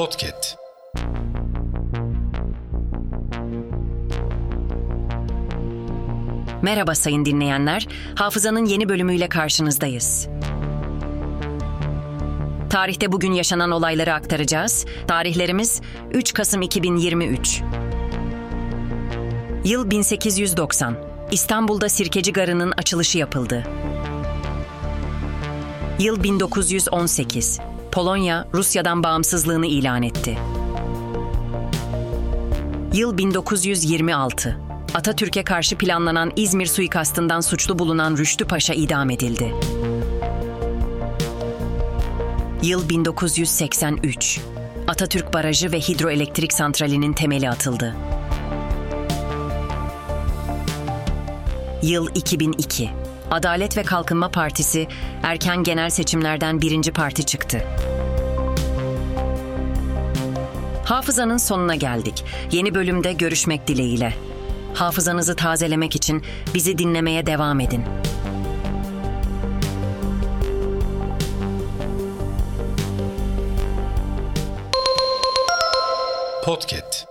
Podcast. Merhaba sayın dinleyenler. Hafızanın yeni bölümüyle karşınızdayız. Tarihte bugün yaşanan olayları aktaracağız. Tarihlerimiz 3 Kasım 2023. Yıl 1890. İstanbul'da Sirkeci Garı'nın açılışı yapıldı. Yıl 1918. Polonya, Rusya'dan bağımsızlığını ilan etti. Yıl 1926. Atatürk'e karşı planlanan İzmir suikastından suçlu bulunan Rüştü Paşa idam edildi. Yıl 1983. Atatürk Barajı ve Hidroelektrik Santrali'nin temeli atıldı. Yıl 2002. Adalet ve Kalkınma Partisi erken genel seçimlerden birinci parti çıktı. Hafızanın sonuna geldik. Yeni bölümde görüşmek dileğiyle. Hafızanızı tazelemek için bizi dinlemeye devam edin. Podcast.